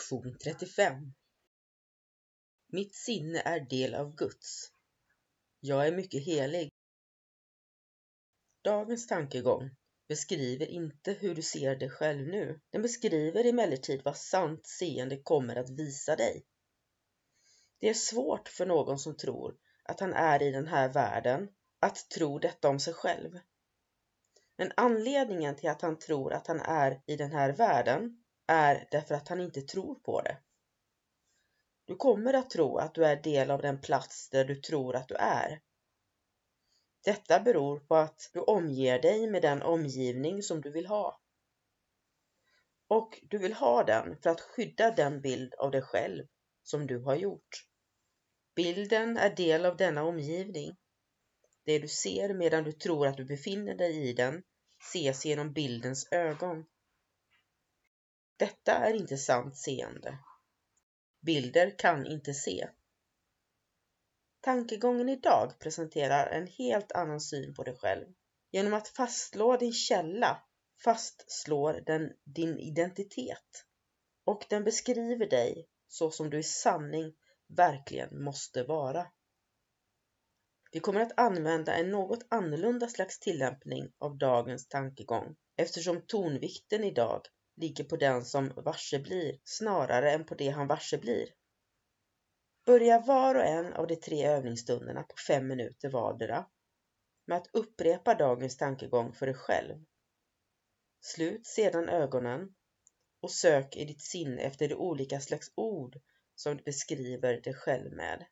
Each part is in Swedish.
Lektion 35 Mitt sinne är del av Guds. Jag är mycket helig. Dagens tankegång beskriver inte hur du ser dig själv nu. Den beskriver emellertid vad sant seende kommer att visa dig. Det är svårt för någon som tror att han är i den här världen att tro detta om sig själv. Men anledningen till att han tror att han är i den här världen är därför att han inte tror på det. Du kommer att tro att du är del av den plats där du tror att du är. Detta beror på att du omger dig med den omgivning som du vill ha. Och du vill ha den för att skydda den bild av dig själv som du har gjort. Bilden är del av denna omgivning. Det du ser medan du tror att du befinner dig i den ses genom bildens ögon. Detta är inte sant seende. Bilder kan inte se. Tankegången idag presenterar en helt annan syn på dig själv. Genom att fastslå din källa fastslår den din identitet och den beskriver dig så som du i sanning verkligen måste vara. Vi kommer att använda en något annorlunda slags tillämpning av dagens tankegång eftersom tonvikten idag ligger på den som varse blir snarare än på det han varse blir. Börja var och en av de tre övningsstunderna på fem minuter vardera med att upprepa dagens tankegång för dig själv. Slut sedan ögonen och sök i ditt sinne efter de olika slags ord som du beskriver dig själv med.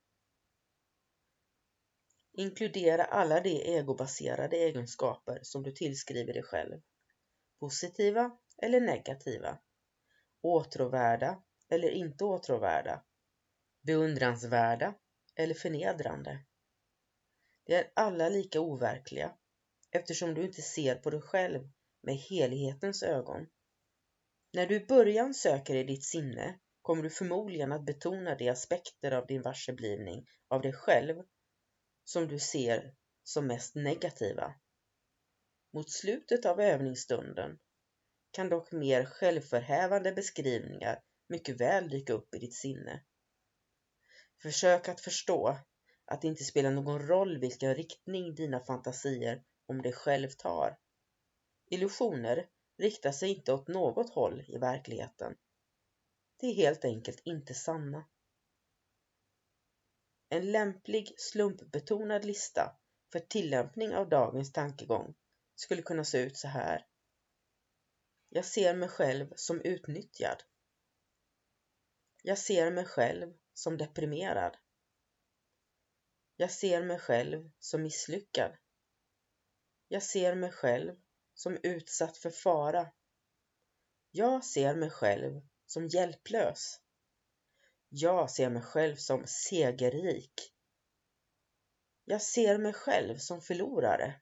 Inkludera alla de egobaserade egenskaper som du tillskriver dig själv. Positiva eller negativa, åtråvärda eller inte åtråvärda, beundransvärda eller förnedrande. De är alla lika overkliga eftersom du inte ser på dig själv med helhetens ögon. När du i början söker i ditt sinne kommer du förmodligen att betona de aspekter av din varseblivning av dig själv som du ser som mest negativa. Mot slutet av övningsstunden kan dock mer självförhävande beskrivningar mycket väl dyka upp i ditt sinne. Försök att förstå att det inte spelar någon roll vilken riktning dina fantasier om dig själv tar. Illusioner riktar sig inte åt något håll i verkligheten. De är helt enkelt inte sanna. En lämplig slumpbetonad lista för tillämpning av dagens tankegång skulle kunna se ut så här. Jag ser mig själv som utnyttjad. Jag ser mig själv som deprimerad. Jag ser mig själv som misslyckad. Jag ser mig själv som utsatt för fara. Jag ser mig själv som hjälplös. Jag ser mig själv som segerrik. Jag ser mig själv som förlorare.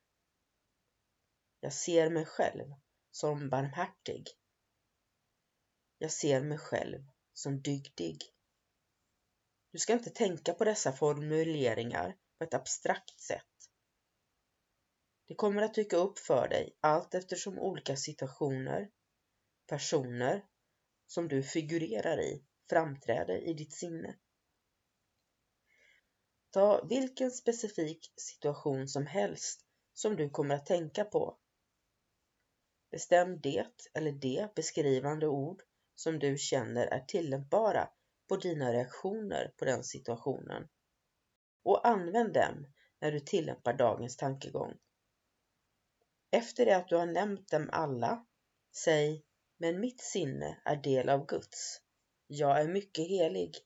Jag ser mig själv som barmhärtig. Jag ser mig själv som dygdig. Du ska inte tänka på dessa formuleringar på ett abstrakt sätt. Det kommer att dyka upp för dig allt eftersom olika situationer, personer som du figurerar i framträder i ditt sinne. Ta vilken specifik situation som helst som du kommer att tänka på. Bestäm det eller de beskrivande ord som du känner är tillämpbara på dina reaktioner på den situationen och använd dem när du tillämpar dagens tankegång. Efter det att du har nämnt dem alla, säg men mitt sinne är del av Guds. Jag är mycket helig.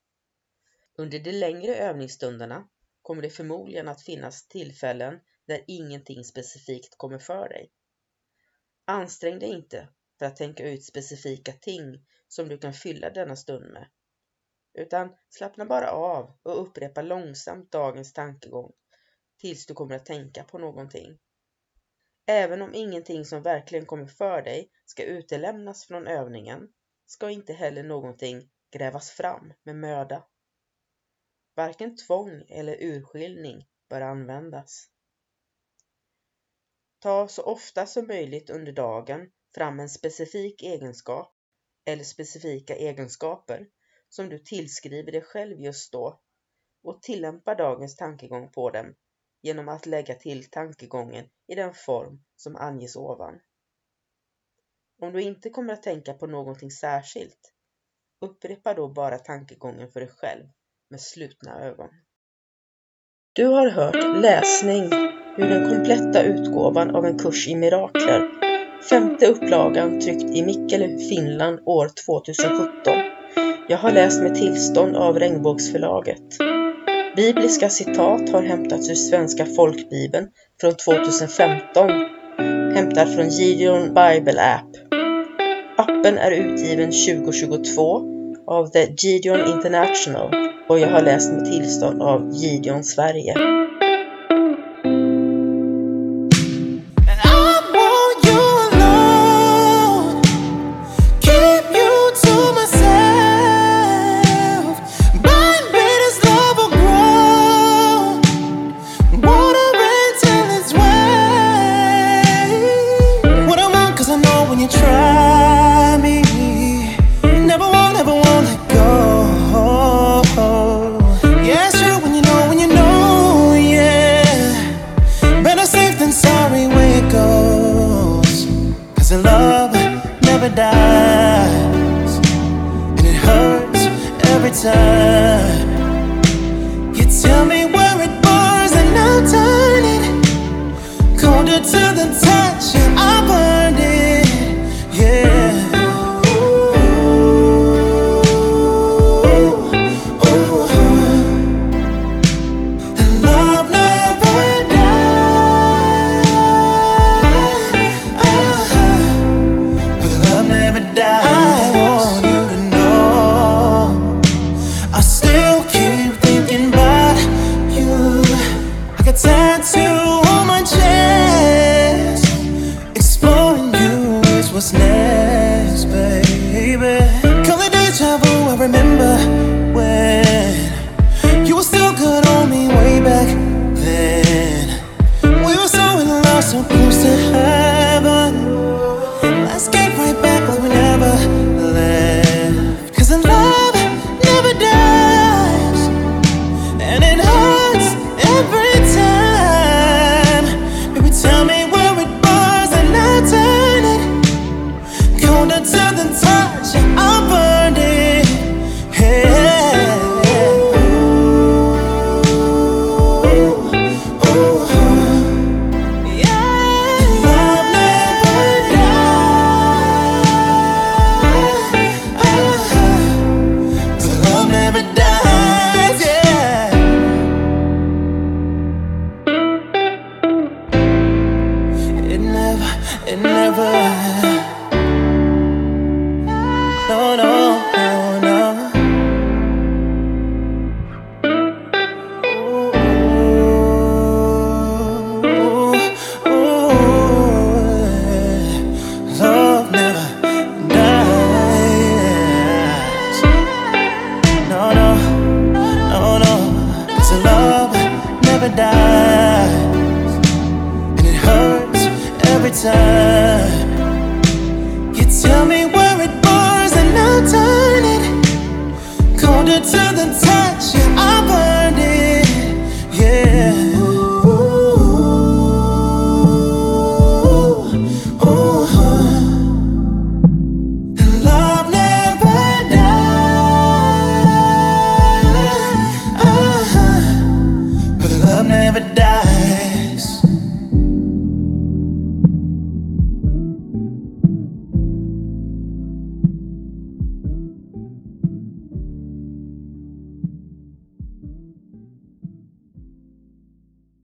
Under de längre övningsstunderna kommer det förmodligen att finnas tillfällen där ingenting specifikt kommer för dig. Ansträng dig inte för att tänka ut specifika ting som du kan fylla denna stund med. Utan slappna bara av och upprepa långsamt dagens tankegång tills du kommer att tänka på någonting. Även om ingenting som verkligen kommer för dig ska utelämnas från övningen ska inte heller någonting grävas fram med möda. Varken tvång eller urskiljning bör användas. Ta så ofta som möjligt under dagen fram en specifik egenskap eller specifika egenskaper som du tillskriver dig själv just då och tillämpa dagens tankegång på dem genom att lägga till tankegången i den form som anges ovan. Om du inte kommer att tänka på någonting särskilt, upprepa då bara tankegången för dig själv med slutna ögon. Du har hört läsning ur den kompletta utgåvan av en kurs i mirakler, femte upplagan tryckt i Mikkele, Finland år 2017. Jag har läst med tillstånd av Regnbågsförlaget. Bibliska citat har hämtats ur Svenska folkbibeln från 2015, hämtad från Gideon Bible App. Appen är utgiven 2022 av The Gideon International och jag har läst med tillstånd av Gideon Sverige. never dies, and it hurts every time. still keep thinking about you. I got tattoo on my chest. Exploring you is what's next, baby. Call it deja vu, I remember when you were still good on me way back then. We were so in love, so blue. Tell me